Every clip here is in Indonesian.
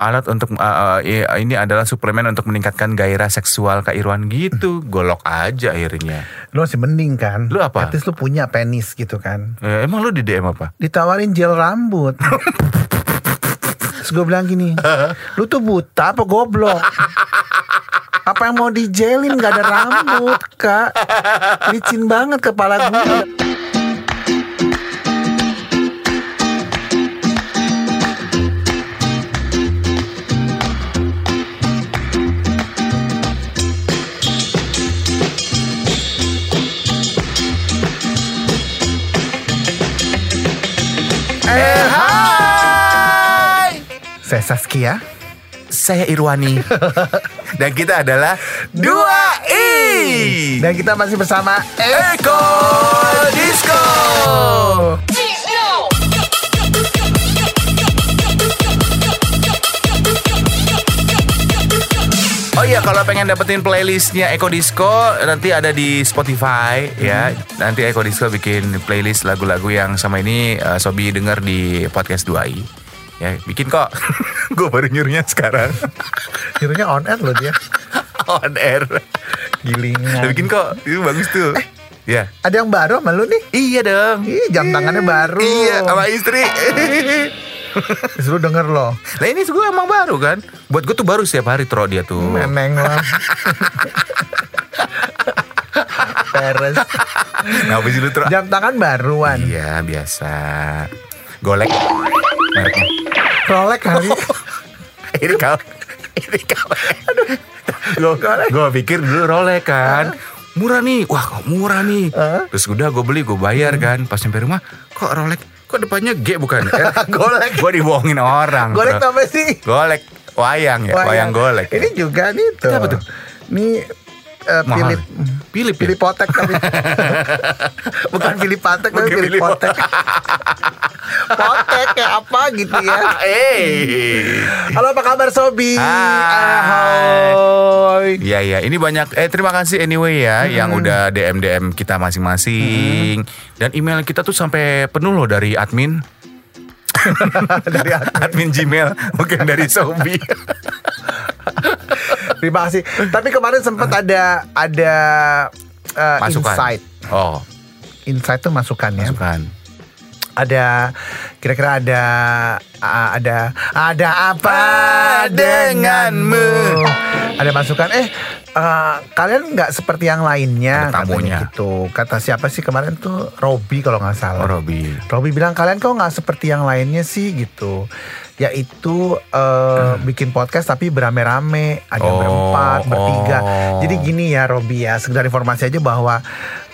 alat untuk uh, uh, ini adalah suplemen untuk meningkatkan gairah seksual Kak Irwan gitu. Golok aja akhirnya. Lu masih mending kan? Lu apa? Least lu punya penis gitu kan. Eh, emang lu di DM apa? Ditawarin gel rambut. Terus gue bilang gini, lu tuh buta apa goblok? Apa yang mau dijelin gak ada rambut kak Licin banget kepala gue Eh, hai. Saya Saskia Saya Irwani. Dan kita adalah 2i. Dan kita masih bersama Eko Disco. Oh iya kalau pengen dapetin playlistnya Eko Disco nanti ada di Spotify ya. Nanti Eko Disco bikin playlist lagu-lagu yang sama ini eh, Sobi denger di podcast 2i. Ya, bikin kok. Gue baru nyuruhnya sekarang. Hirunya on air loh dia On air. Gilingan bikin kok. Itu bagus tuh. Ya. Ada yang baru sama lu nih Iya dong. Ih, jam tangannya baru. Iya, sama istri. Lu denger loh. Nah ini gue emang baru kan? Buat gue tuh baru setiap hari Tro dia tuh. Meneng lah. Peres. Ngapa sih lu Tro? Jam tangan baruan. Iya biasa. Golek. Mereknya. Rolex kali. Ini kau. Ini kau. Gue gue pikir dulu Rolex kan? Murah nih. Wah kok murah nih? Hah? Terus udah gue beli gue bayar kan? Pas nyampe rumah Kok Rolex Kok depannya G bukan? Golek. Gue dibohongin orang Golek apa sih? Golek. Wayang ya? Wayang, golek Ini juga nih tuh. Apa tuh? Ini eh, Philip. Ya? Philip Potek tapi. Bukan Philip Patek tapi Philip Potek Potek kayak apa gitu ya? Eh Halo apa kabar Sobi? Hai. Iya iya, ini banyak eh terima kasih anyway ya yang udah DM DM kita masing-masing. Dan email kita tuh sampai penuh loh dari admin. Dari admin. admin Gmail. Bukan dari Sobi. Terima kasih. Tapi kemarin sempat ada Ada Masukan. Insight. Oh, Insight tuh masukannya masukan. Ada kira-kira ada ada ada apa denganmu? Ada masukan eh eh, kalian nggak seperti yang lainnya Ada tamunya. katanya gitu. Kata siapa sih kemarin tuh Robi kalau nggak salah. Oh, Robi. Robi bilang kalian kok nggak seperti yang lainnya sih gitu. Yaitu eh, bikin podcast tapi berame-rame, ada yang Oh, berempat, bertiga. oh. Jadi gini ya Robi ya, sekedar informasi aja bahwa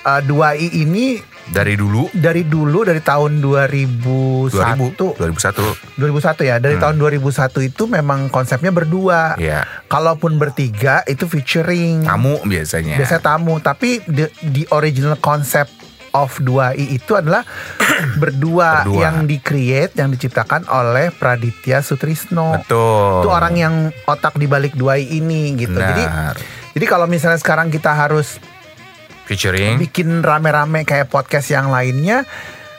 eh, 2i ini Dari dulu dari dulu dari tahun 2001 2000 2001. 2001 ya dari tahun 2001 itu memang konsepnya berdua Iya. kalaupun bertiga itu featuring Tamu biasanya. biasanya tamu tapi the, the original concept of 2i itu adalah berdua, Berdua. yang di-create yang diciptakan oleh Praditya Sutrisno Betul. itu orang yang otak di balik 2i ini gitu jadi Benar. jadi kalau misalnya sekarang kita harus featuring bikin rame-rame kayak podcast yang lainnya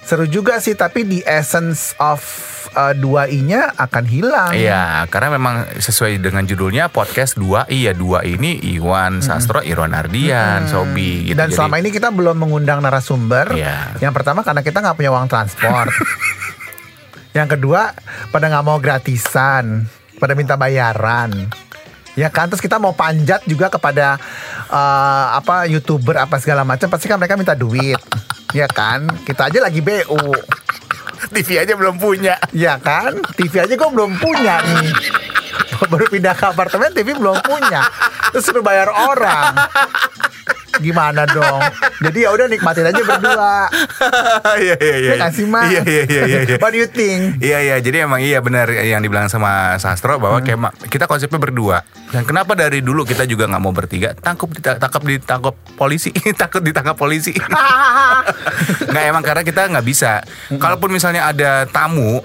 seru juga sih tapi di essence of uh, 2i-nya akan hilang. Iya, karena memang sesuai dengan judulnya podcast 2 iya 2 ini Iwan Sastro, Irwan Ardian, Sobi gitu. Dan Jadi- selama ini kita belum mengundang narasumber. Iya. Yang pertama karena kita nggak punya uang transport. yang kedua pada nggak mau gratisan, pada minta bayaran. Ya kan, terus kita mau panjat juga kepada eh, apa youtuber apa segala macam, pasti kan mereka minta duit, ya kan? Kita aja lagi bu, TV aja belum punya. ya kan? TV aja gue belum punya nih. Baru pindah ke apartemen TV belum punya. Terus suruh bayar orang. Gimana dong? Jadi ya udah nikmatin aja berdua. Iya iya iya. Ya nggak sih, Ma? Iya iya iya iya. iya. What do you think? Iya iya, jadi emang iya benar yang dibilang sama Sastro bahwa kayak ma- kita konsepnya berdua. Dan kenapa dari dulu kita juga nggak mau bertiga? Tangkap ditangkap ditangkap polisi, takut ditangkap polisi. Nggak emang karena kita nggak bisa. Kalaupun misalnya ada tamu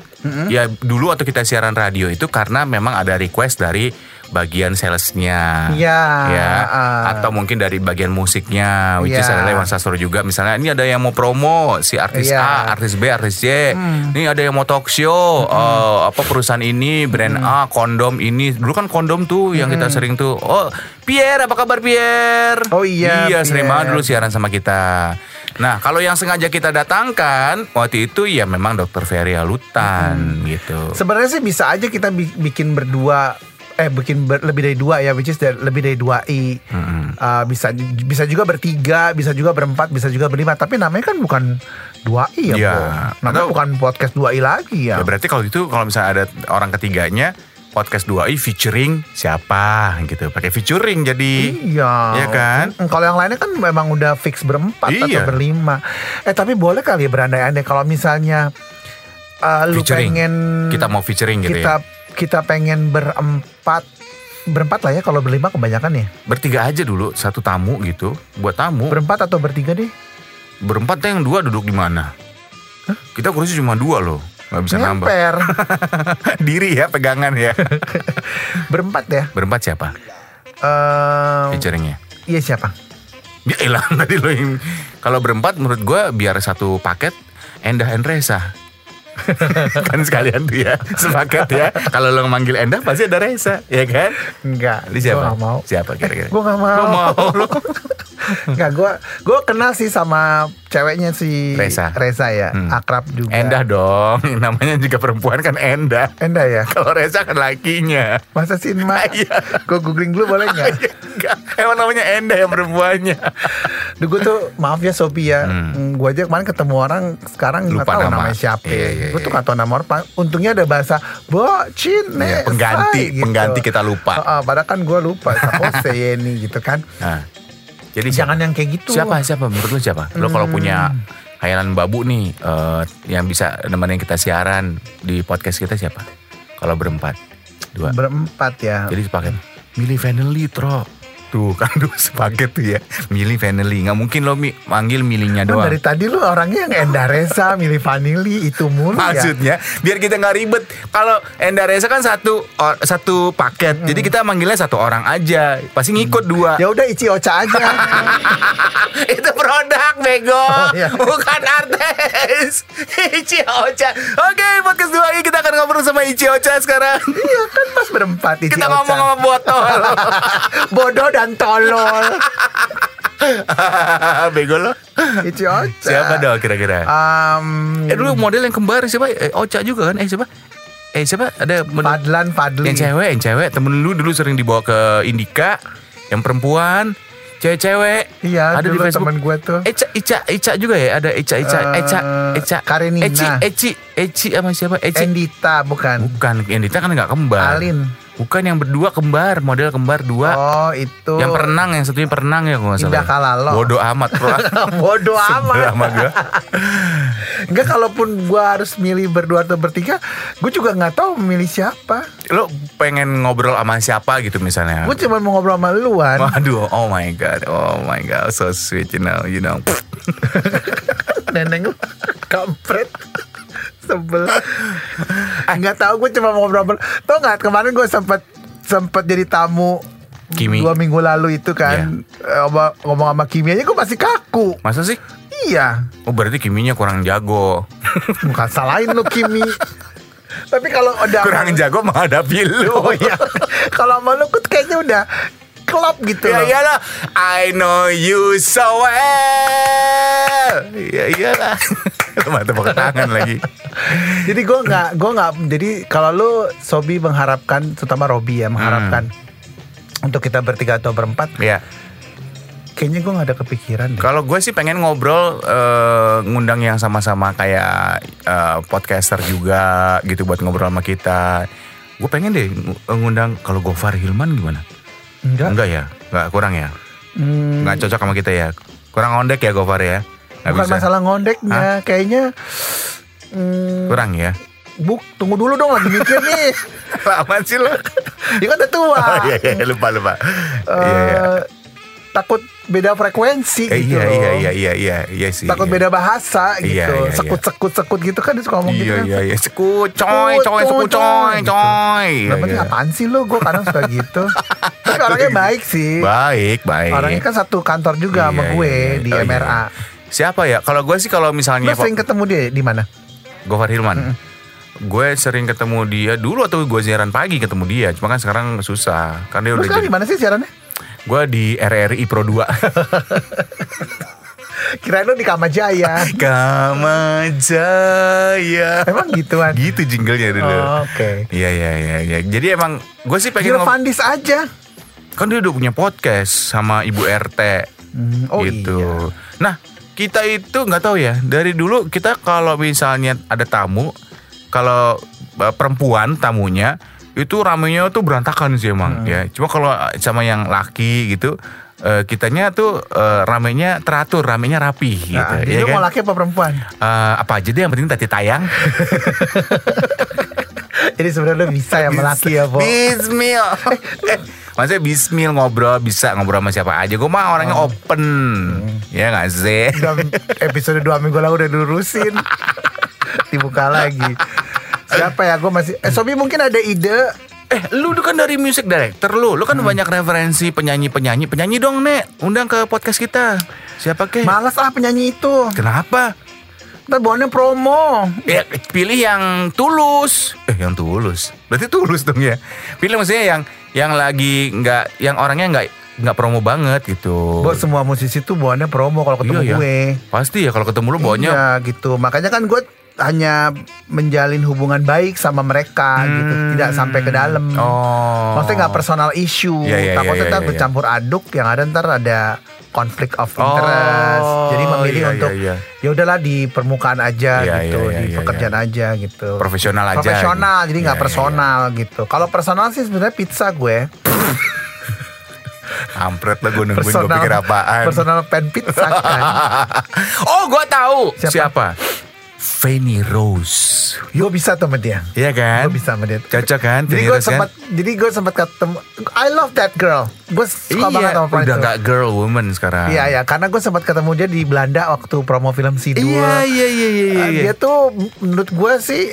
Ya dulu waktu kita siaran radio itu karena memang ada request dari bagian salesnya, Iya, ya, ah. atau mungkin dari bagian musiknya, which is Iya. adalah Iwan Sastro juga. Misalnya ini ada yang mau promo si artis Iya. Hmm. A, artis B, artis C. Ini ada yang mau talk show, eh, apa perusahaan ini, brand A, kondom ini. Dulu kan kondom tuh yang kita sering tuh. Oh, Pierre, apa kabar Pierre? Oh iya, Iya, sering Pierre. banget dulu siaran sama kita. Nah, kalau yang sengaja kita datangkan waktu itu ya memang Dokter Ferry Alutan gitu. Sebenarnya sih bisa aja kita bi- bikin berdua eh bikin ber- lebih dari dua ya which is dari- lebih dari dua i Uh, bisa bisa juga bertiga bisa juga berempat bisa juga berlima tapi namanya kan bukan dua i ya Iya. Bo. namanya Atau- bukan podcast dua i lagi ya, Ya berarti kalau gitu kalau misalnya ada orang ketiganya podcast 2i featuring siapa gitu. Pakai featuring jadi Iya, Iya kan? Kalau yang lainnya kan memang udah fix berempat atau Iya. berlima. Eh tapi boleh kali ya berandai-andai kalau misalnya uh, lu pengen kita mau featuring gitu kita ya. Kita pengen berempat berempat lah ya kalau berlima kebanyakan ya. Bertiga aja dulu satu tamu gitu buat tamu. Berempat atau bertiga deh. Berempat tuh yang dua duduk di mana? Kita kursi cuma dua loh. Gak bisa nambah. Ngemper. Diri ya pegangan ya. berempat ya. Berempat siapa Eh, featuringnya? iya siapa? Ya elah tadi lo yang kalau berempat menurut gua biar satu paket Endah Endresa. kan sekalian tuh ya sepaket ya. Kalau lo manggil Endah pasti ada Resa, ya kan? Enggak. Ini siapa? Gak mau. Siapa kira-kira? Gue gak mau. Lo mau. Enggak, gue gue kenal sih sama ceweknya si Reza. Reza ya, Hmm. akrab juga. Endah dong. Namanya juga perempuan kan Endah. Endah ya. Kalau Resa kan lakinya. Masa sih Mak? Iya. Gue googling dulu boleh nggak? Enggak, emang namanya Endah yang perempuannya. Duh, gue tuh maaf ya Sophie ya. Hmm. Gue aja kemarin ketemu orang sekarang nggak tahu nama. namanya siapa. Iya, iya, gue tuh iya. nggak tahu nama orang. Untungnya ada bahasa Bocin, Iya, pengganti- pengganti kita lupa. Heeh, padahal kan gue lupa. Jose Yeni gitu kan. Nah, jadi Jangan yang kayak gitu. Siapa siapa menurut lu siapa? Lo kalau Hmm. punya khayalan babu nih eh, yang bisa nemenin kita siaran di podcast kita siapa? Kalau berempat, dua. Berempat ya. Jadi sepaket. Milih Vanelli, Tro. Tuh kan dulu sepaket tuh ya. Milih Vanelli. Nggak mungkin lo mi manggil milihnya doang. dari tadi lu orangnya yang Enda Reza, milih Vanili itu mulu ya. Maksudnya biar kita nggak ribet. Kalau Enda Reza kan satu or- satu paket. Jadi kita manggilnya satu orang aja. Pasti ngikut dua. Ya udah Ici Ocha aja. itu produk bego Oh, iya. bukan artis Ichi Ocha oke podcast dua ini kita akan ngobrol sama Ichi Ocha sekarang iya kan pas berempat Ici kita Ocha. ngomong sama botol Bodoh dan tolol. bego lo Ici Ocha. siapa dong kira-kira Um, eh dulu model yang kembar siapa eh, Ocha juga kan eh siapa eh siapa ada Fadlan Fadli. yang cewek yang cewek temen lu dulu sering dibawa ke Indika yang perempuan cewek-cewek Iya, ada di dulu Facebook temen gue tuh. Eca, Ica, Ica juga ya ada Ica, Ica, Eh, Eca, Eca, Karenina. Eci, Eci, Eci sama siapa? Eci. Endita bukan. Bukan, Endita kan nggak kembar. Alin. Bukan yang berdua kembar, model kembar dua. Oh itu. Yang perenang, yang satunya perenang ya kalau nggak salah. Indah Kalalo. Bodoh amat, bro. Bodoh amat. Sama gue. Enggak kalaupun gue harus milih berdua atau bertiga, gue juga nggak tahu milih siapa. Lo pengen ngobrol sama siapa gitu misalnya? Gue cuma mau ngobrol sama luan. Waduh, oh my god, oh my god, so sweet, you know, you know. Neneng kampret. Sebel. Enggak tahu gue cuma mau ngobrol. Tau nggak kemarin gue sempat sempat jadi tamu Kimi. dua minggu lalu itu kan Eh, ngomong, ngomong sama Kimi aja gue masih kaku. Masa sih? Iya, Oh berarti Kiminya kurang jago. bukan salahin lu Kimi. Tapi kalau udah kurang jago menghadapi lu. Oh iya. kalau sama lu kayaknya udah klop gitu Ya iyalah. I know you so well. Ya iyalah. Teman tepuk tangan lagi. Jadi gue nggak, gue nggak. Jadi kalau lu Sobi mengharapkan, terutama Robi ya mengharapkan untuk kita bertiga atau berempat, Ya. kayaknya gue nggak ada kepikiran deh. Kalau gue sih pengen ngobrol eh, Ngundang yang sama-sama kayak eh, Podcaster juga Gitu buat ngobrol sama kita. Gue pengen deh ng- ngundang Kalau Gofar Hilman gimana? Enggak. Enggak ya? Enggak kurang ya? Hmm, Enggak cocok sama kita ya? Kurang ondek ya Gofar ya? Nggak bukan bisa. masalah ngondeknya, kayaknya. Hmm, Kurang ya? Buk, tunggu dulu dong lagi mikir nih. Lama sih lo Dia kan udah tua. Oh iya iya lupa lupa Eh, Iya iya takut beda frekuensi Eh, gitu iya, loh. iya iya iya iya iya sih. Takut iya. beda bahasa Iya, gitu. iya, iya. sekut sekut sekut gitu kan dia suka ngomong gitu Iya kan. iya iya. Sekut coy coy sekut coy, coy gitu. coy. Iya, iya. apaan sih lo? Gue kadang suka gitu. Tapi orangnya baik sih. Baik baik. Orangnya kan satu kantor juga sama Iya, gue iya, iya. di Oh, iya, MRA. iya. Siapa ya? Kalau gue sih kalau Lo misalnya sering ketemu dia di mana? Gofar Hilman. Gue sering ketemu dia dulu atau gue siaran pagi ketemu dia. Cuma kan sekarang susah. Kan dia Lo udah sekarang jadi. di mana sih siarannya? Gue di RRI Pro 2. Kirain lo di Kamajaya. Kamajaya. Emang gituan. Gitu jinglenya dulu. Oh, Oke. Iya iya iya iya. Jadi emang gue sih pengen Gila ngob- Fandis aja. kan dia udah punya podcast sama Ibu RT Hmm, oh gitu. iya. Nah, kita itu nggak tahu ya. Dari dulu kita kalau misalnya ada tamu, kalau uh, perempuan tamunya itu ramenya tuh berantakan sih emang Hmm. ya. Cuma kalau sama yang laki gitu uh, kitanya tuh uh, ramenya teratur, ramenya rapi gitu. Nah, ya jadi lo kan? mau laki apa perempuan? Uh, apa aja deh yang penting tadi tayang. Jadi sebenarnya bisa ya melaki ya, Bo. Bismil. eh, maksudnya bismil ngobrol bisa ngobrol sama siapa aja. Gue mah orangnya Oh. open. Ya nggak sih? Episode 2 minggu lalu udah dilurusin. Dibuka lagi. Siapa ya? Gue masih Eh Sobi mungkin ada ide Eh, lu kan dari music director lu. Lu kan Hmm. banyak referensi penyanyi-penyanyi. Penyanyi dong, Nek. Undang ke podcast kita. Siapa kek? Malas ah penyanyi itu Kenapa? Ntar bawaannya promo Ya, pilih yang tulus. Eh, yang tulus. Berarti tulus dong ya. Pilih maksudnya yang yang lagi nggak yang orangnya nggak nggak promo banget gitu. Buat semua musisi tuh bawaannya promo kalau ketemu Iya, ya. gue Pasti ya kalau ketemu lu bawanya Iya gitu Makanya kan gue hanya menjalin hubungan baik sama mereka gitu Tidak sampai ke dalam Hmm. Oh. Maksudnya nggak personal issue Iya, iya, Takutnya iya, ntar iya, iya. bercampur aduk Yang ada ntar ada konflik of Oh, interest Jadi memilih iya, untuk iya, ya udahlah di permukaan aja Iya, gitu iya, Di iya, pekerjaan aja gitu Profesional aja. Profesional jadi nggak Iya, iya, personal gitu Kalau personal sih sebenarnya pizza gue Ampret lah gue nungguin gue Personal pikir apaan. Personal pen pizza kan oh, gue tahu Siapa? siapa. Fanny Rose. Gue bisa sama dia Iya kan? Gue bisa sama dia Cocok kan? Jadi gue kan? sempat Jadi gue sempat ketemu I love that girl Gue suka banget Iya, sama perempuan udah itu gak girl woman sekarang. Iya ya, karena gue sempat ketemu dia di Belanda waktu promo film C2. Iya, iya, iya, iya, Uh, iya. Dia tuh menurut gue sih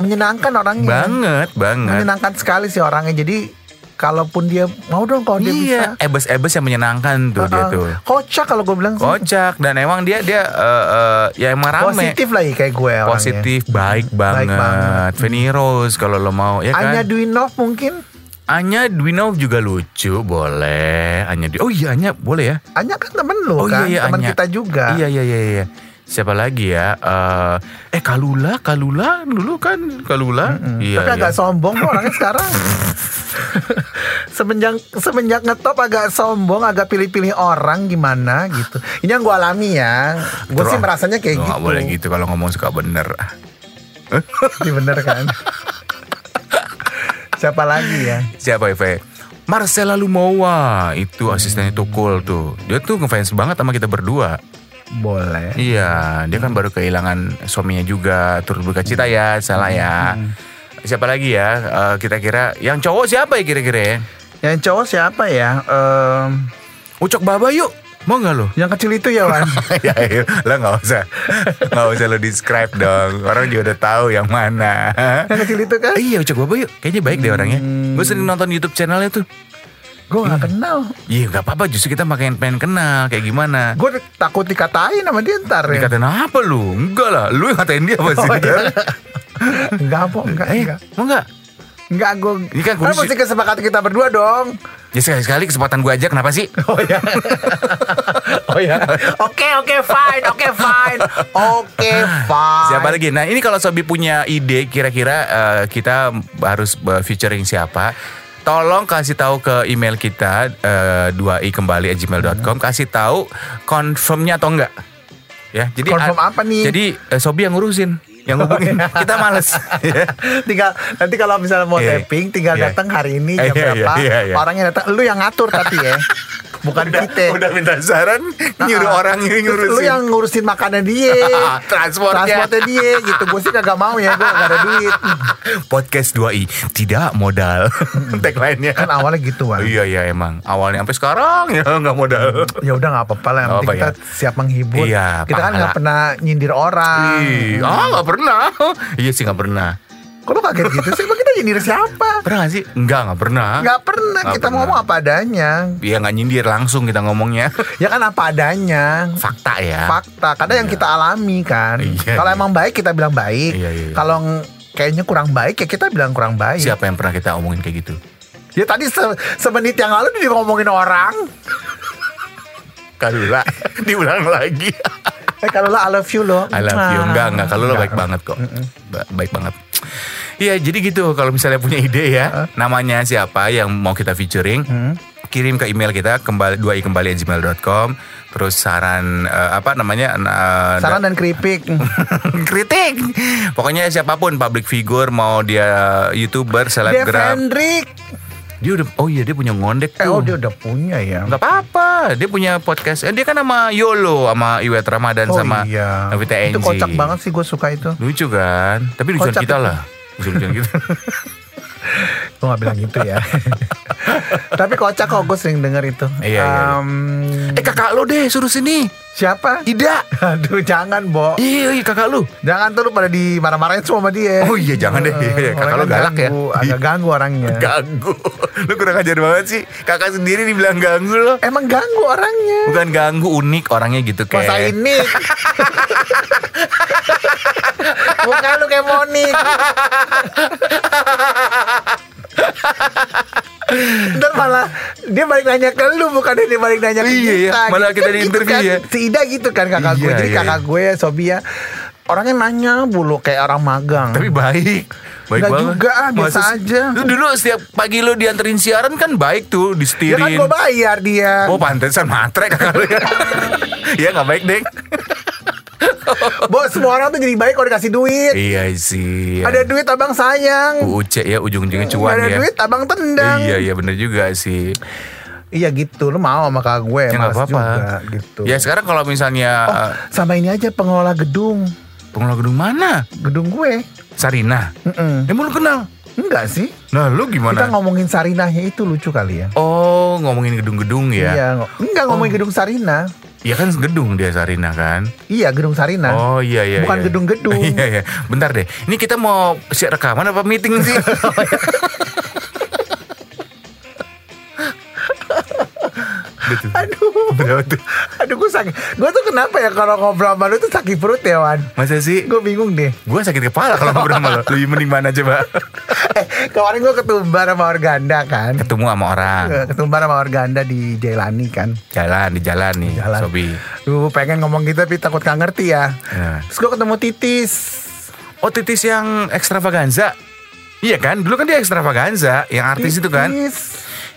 menyenangkan orangnya. Banget, banget. Menyenangkan sekali sih orangnya. Jadi kalaupun dia mau dong kalau dia Iya, bisa. ebes-ebes yang menyenangkan tuh dia Uh, tuh. Kocak kalau gue bilang sih. Kocak dan emang dia dia eh, eh, ya emang rame. Positif lagi kayak gue orangnya. Positif, baik banget. banget. Fanny Rose kalau lo mau ya kan. Anya Dwinov mungkin. Anya Dwinov juga lucu, boleh. Anya Dwi- Oh iya Anya boleh ya. Anya kan temen lu Oh kan. iya iya temen Anya. kita juga. Iya iya iya iya. Siapa lagi ya? Eh eh Kalula, Kalula dulu kan Kalula. Iya. Tapi iya. agak sombong kok orangnya sekarang. semenjak semenjak ngetop agak sombong, agak pilih-pilih orang gimana gitu. Ini yang gue alami ya. Gue sih merasanya kayak gitu. nggak boleh gitu kalau ngomong suka bener. Ini bener kan? Siapa lagi ya? Siapa Eve? Marcella Lumowa itu asistennya Tukul tuh. Dia tuh ngefans banget sama kita berdua. Boleh. Iya, dia kan baru kehilangan suaminya juga, turut berduka cita ya, salah ya. Siapa lagi ya? Eh, kita kira yang cowok siapa ya kira-kira ya? Yang cowok siapa ya? Em, Ucok Baba yuk. Mau nggak lo? yang kecil itu ya Wan. ya, ya, lo nggak usah, nggak usah lo describe dong. Orang juga udah tahu yang mana. yang kecil itu kan? Iya Ucok Baba yuk. Kayaknya baik deh orangnya. Gue sering nonton YouTube channelnya tuh. Gue gak kenal. Iya nggak apa-apa. Justru kita makin pengen kenal kayak gimana. Gue takut dikatain sama dia ntar ya. Dikatain apa lu? Enggak lah. Lu yang ngatain dia apa sih? Oh, iya. Enggak, Pok. Enggak, Eh, enggak. mau nggak? Enggak, gue. Ini kan kan kursi- mesti kesepakatan kita berdua dong. Ya sekali-sekali kesempatan gue aja kenapa sih? Oh ya. oh ya. Oke oke fine oke fine oke fine. Siapa lagi? Nah ini kalau Sobi punya ide kira-kira eh, kita harus eh, featuring siapa? Tolong kasih tahu ke email kita eh, 2i kembali gmail.com kasih tahu confirmnya atau enggak. Ya, jadi Confirm apa nih? Jadi eh, Sobi yang ngurusin, yang ngubungin. kita males. Tinggal nanti kalau misalnya mau Iya. taping tinggal Iya. datang hari ini jam iya, berapa iya, iya. orangnya datang lu yang ngatur tapi ya bukan udah, kita. udah minta saran nyuruh Ah, orang ini terus ngurusin Lu yang ngurusin makanan dia. Transportnya. Transportnya dia gitu. Gue sih kagak mau ya, gue gak ada duit. podcast 2i tidak modal tagline-nya Kan awalnya gitu, Wan. iya iya emang awalnya sampai sekarang ya nggak modal Ya udah nggak apa-apa lah, yang penting kita siap menghibur. Iya, kita kan nggak pernah nyindir orang. Ih, ah nggak pernah iya sih nggak pernah Kok lu kaget gitu sih? Nyindir siapa? pernah nggak sih nggak nggak pernah Nggak pernah. Nggak kita pernah. ngomong apa adanya. Iya nggak nyindir langsung kita ngomongnya Ya kan apa adanya. fakta ya Fakta. Kadang yang kita alami kan. Iya, Kalau iya. emang baik kita bilang baik. Iya, iya, iya. Kalau kayaknya kurang baik ya kita bilang kurang baik. siapa yang pernah kita omongin kayak gitu Ya tadi se- semenit yang lalu dia ngomongin orang. Kalula diulang lagi Eh kalau lah I love you loh. I love you Enggak enggak Kalau lo baik banget kok Ba- Baik banget Iya jadi gitu Kalau misalnya punya ide ya. Namanya siapa yang mau kita featuring Kirim ke email kita kembali dua i kembali gmail.com terus saran eh, apa namanya eh, Saran dan keripik. kritik pokoknya siapa pun public figure mau dia youtuber Dev selebgram. Hendrik. Dia udah oh iya dia punya ngondek Eh, tuh oh dia udah punya ya. nggak apa-apa dia punya podcast eh, dia kan sama Yolo sama Iwet Ramadan Oh sama iya. Novita Itu kocak banget sih gue suka itu. lucu kan tapi lucuan kita itu. lah lucu-lucuan kita Gue gak bilang gitu ya. Tapi kocak kok gue sering denger itu. Iya, iya, iya. Em, eh kakak lo deh suruh sini siapa? Ida Aduh jangan Bo. iya iya kakak lu Jangan tuh lu pada dimarah-marahin semua sama dia. Oh iya, jangan deh. Iya, iya, kakak lu galak ya. ganggu, Agak ganggu orangnya. ganggu lu kurang ajar banget sih kakak sendiri dibilang ganggu lo Emang ganggu orangnya. bukan ganggu unik orangnya gitu kayak Masa ini Bukan lu kayak Monik Ntar malah Dia balik nanya ke lu Bukan dia balik nanya ke Iya, kita iya. Malah Gitu kita kan, di gitu interview kan. ya. Si Ida gitu kan kakak gue. Iya, Jadi iya, kakak gue Sobia Orangnya nanya bulu Kayak orang magang. Tapi baik. Baik Nggak banget. juga, ah, biasa Masa- aja. lu dulu setiap pagi lu dianterin siaran kan baik tuh Ya kan disetirin. gue bayar dia. Oh pantesan matre kakak lu ya Iya nggak baik deh Bos semua orang tuh jadi baik kalau dikasih duit. Iya sih. Ada duit abang sayang. UC ya ujung-ujungnya cuan Nggak ada ya. duit abang tendang. Iya iya bener juga sih. Iya gitu, lu mau sama kakak gue, ya nggak males apa-apa. juga gitu. ya sekarang kalau misalnya Oh, sama ini aja pengelola gedung, pengelola gedung mana? Gedung gue. Sarina? Mm-mm. emang lu kenal Enggak sih, nah lu kita gimana ngomongin Sarinahnya itu lucu kali ya. oh ngomongin gedung-gedung ya Iya, enggak ngomongin gedung Sarina. Iya kan gedung dia Sarina kan Iya, gedung Sarina. Oh iya iya Bukan iya. gedung-gedung. Iya iya Bentar deh Ini kita mau siap rekaman apa meeting sih Aduh, Berapa tuh? aduh gue sakit. Gue tuh kenapa ya kalau ngobrol sama lu tuh sakit perut ya, Wan? Masa sih Gue bingung deh. Gue sakit kepala kalau ngobrol sama lo Lebih mending mana coba kemarin gue ketumbar sama Organda kan. Ketemu sama orang Ketumbar sama Organda di Jailani kan. Jalan di jalan nih Jalan. Sobi Lu pengen ngomong gitu tapi takut gak ngerti ya. Ya. Terus gue ketemu Titis. Oh titis yang ekstravaganza Iya kan Dulu kan dia ekstravaganza Yang artis itu kan Titis.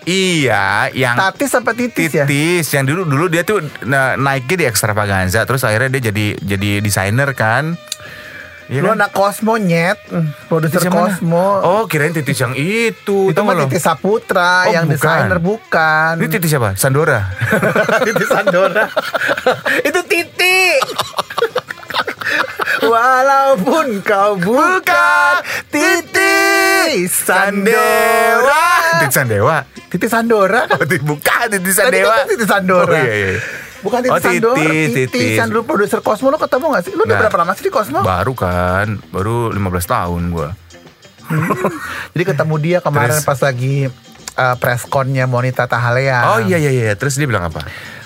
Iya Yang Tatis apa titis, ya? Titis yang dulu dulu dia tuh na- naiknya di ekstravaganza terus akhirnya dia jadi jadi desainer kan Iya Lu kan? anak Cosmo nyet, produser Titis yang mana? Cosmo. Oh kirain titis yang itu itu mah? Titis Saputra Oh, yang bukan. desainer bukan. Ini titis siapa? Sandora Titis Sandora. itu Titi. Walaupun kau bukan Titi Sandora. Titis Sandewa Titi Sandora kan? Oh bukan titis Tadi Sandewa kan Titi Sandora. Oh iya iya Bukan Titi Oh, Sandora, Titis, Titi, Titis. yang dulu produser Cosmo lo ketemu gak sih? Lu udah Nah. berapa lama sih di Cosmo? Baru kan Baru 15 tahun gua Jadi ketemu dia kemarin Terus? pas lagi uh, press connya Monita Tahalea. Oh iya iya iya Terus dia bilang apa?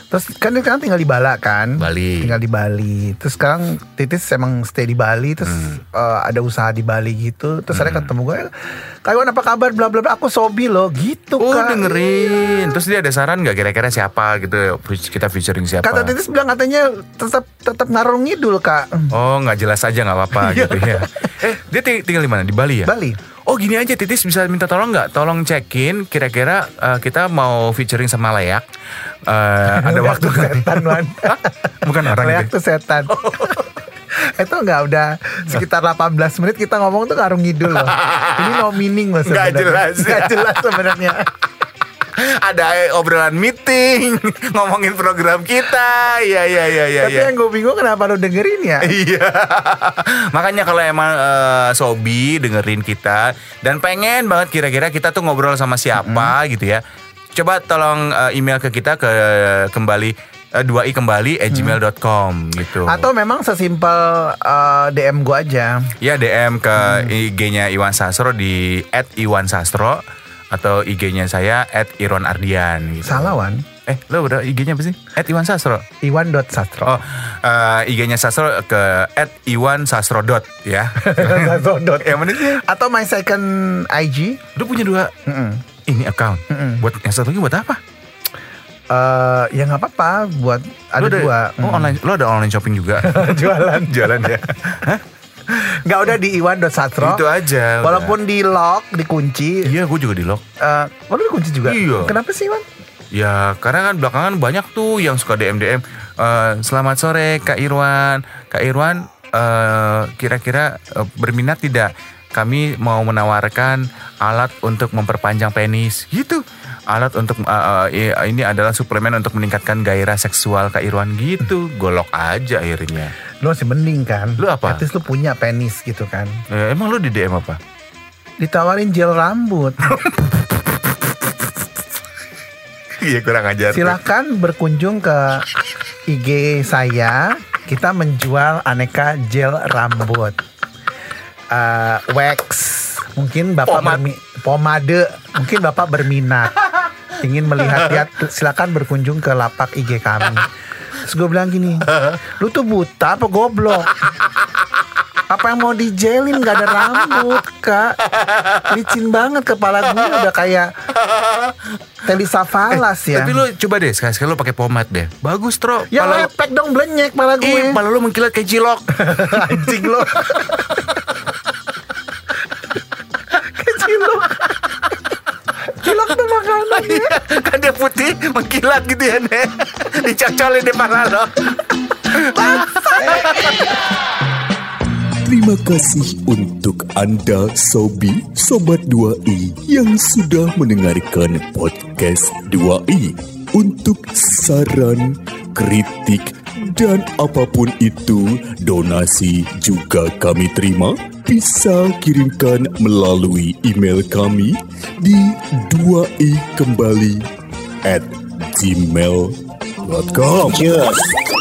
Terus kan dia kan tinggal di Bala kan? Bali. Tinggal di Bali. Terus sekarang Titis emang stay di Bali. Terus Hmm. uh, ada usaha di Bali gitu. Terus ada ketemu gue. Kayuan apa kabar? Bla bla bla. Aku Sobi loh. Gitu Oh Kak. dengerin Terus dia ada saran gak kira-kira siapa gitu Kita featuring siapa Kata Titis bilang katanya tetap tetap ngarung ngidul kak. Oh nggak jelas aja nggak apa-apa Iya. gitu ya Eh dia ting- tinggal di mana? Di Bali ya? Bali. Oh gini aja Titis bisa minta tolong nggak? Tolong cekin kira-kira eh, kita mau featuring sama Layak. Eh, ada waktu tuh setan. Hah? Bukan orang Leak itu. tuh setan. itu nggak udah sekitar 18 menit kita ngomong tuh ngarung ngidul loh. Ini no meaning loh sebenarnya. jelas. Nggak jelas sebenarnya. Ada obrolan meeting, ngomongin program kita. Iya iya iya iya. Tapi iya. yang gue bingung kenapa lu dengerin ya? Iya. Makanya kalau emang eh, Sobi dengerin kita dan pengen banget kira-kira kita tuh ngobrol sama siapa gitu ya. Coba tolong eh, email ke kita ke kembali eh, 2i kembali at gmail.com gitu. Atau memang sesimpel eh, DM gue aja. ya DM ke IG-nya Iwan Sastro di @iwansastro atau IG-nya saya @irwanardian gitu. Salah Wan. Eh, lo udah IG-nya apa sih? Iwan Sastro. Iwan.sastro. Oh, eh, IG-nya Sastro ke @iwansastro dot ya. Sastro dot. Yang mana sih? Atau my second IG. Lu punya dua Mm-mm. ini account. Mm-mm. Buat yang satu lagi buat apa? Eh, ya nggak apa-apa buat ada Lu dua. Oh, online. Lu ada online shopping juga. Jualan. Jualan ya. Nggak udah di Iwan.sastro. Itu aja. udah. Walaupun di lock, dikunci. Iya, gue juga di lock. Eh, lu dikunci juga? Iya. Kenapa sih Iwan? Ya karena kan belakangan banyak tuh yang suka DM DM. Eh, selamat sore Kak Irwan. Kak Irwan eh, kira-kira eh, berminat tidak? Kami mau menawarkan alat untuk memperpanjang penis. Gitu. Alat untuk eh, eh, ini adalah suplemen untuk meningkatkan gairah seksual Kak Irwan gitu. Golok aja akhirnya. Lu masih mending kan? Lu apa? Least lu punya penis gitu kan. Eh, emang lu di DM apa? Ditawarin gel rambut. Iya kurang ajar. tuh. Silahkan berkunjung ke IG saya. Kita menjual aneka gel rambut. Eh, wax. Mungkin Bapak Pomade. bermi- pomade. Mungkin Bapak berminat. Ingin melihat-lihat silakan berkunjung ke lapak IG kami. Terus gue bilang gini, lu tuh buta apa goblok? Apa yang mau dijelin gak ada rambut kak Licin banget kepala gue udah kayak Telisa Falas ya Tapi lu coba deh sekali-sekali lu pakai pomade deh. Bagus, Tro. Ya lepek dong blenyek pala gue Ih, pala lu mengkilat kayak cilok. Anjing lo Kecilok Cilok tuh makanan ya kan dia putih mengkilat gitu ya nih dicocolin di pala lo Terima kasih untuk Anda Sobi Sobat 2i yang sudah mendengarkan podcast 2i. Untuk saran, kritik, dan apa pun itu, donasi juga kami terima. Bisa kirimkan melalui email kami di 2i kembali at gmail.com. Cheers.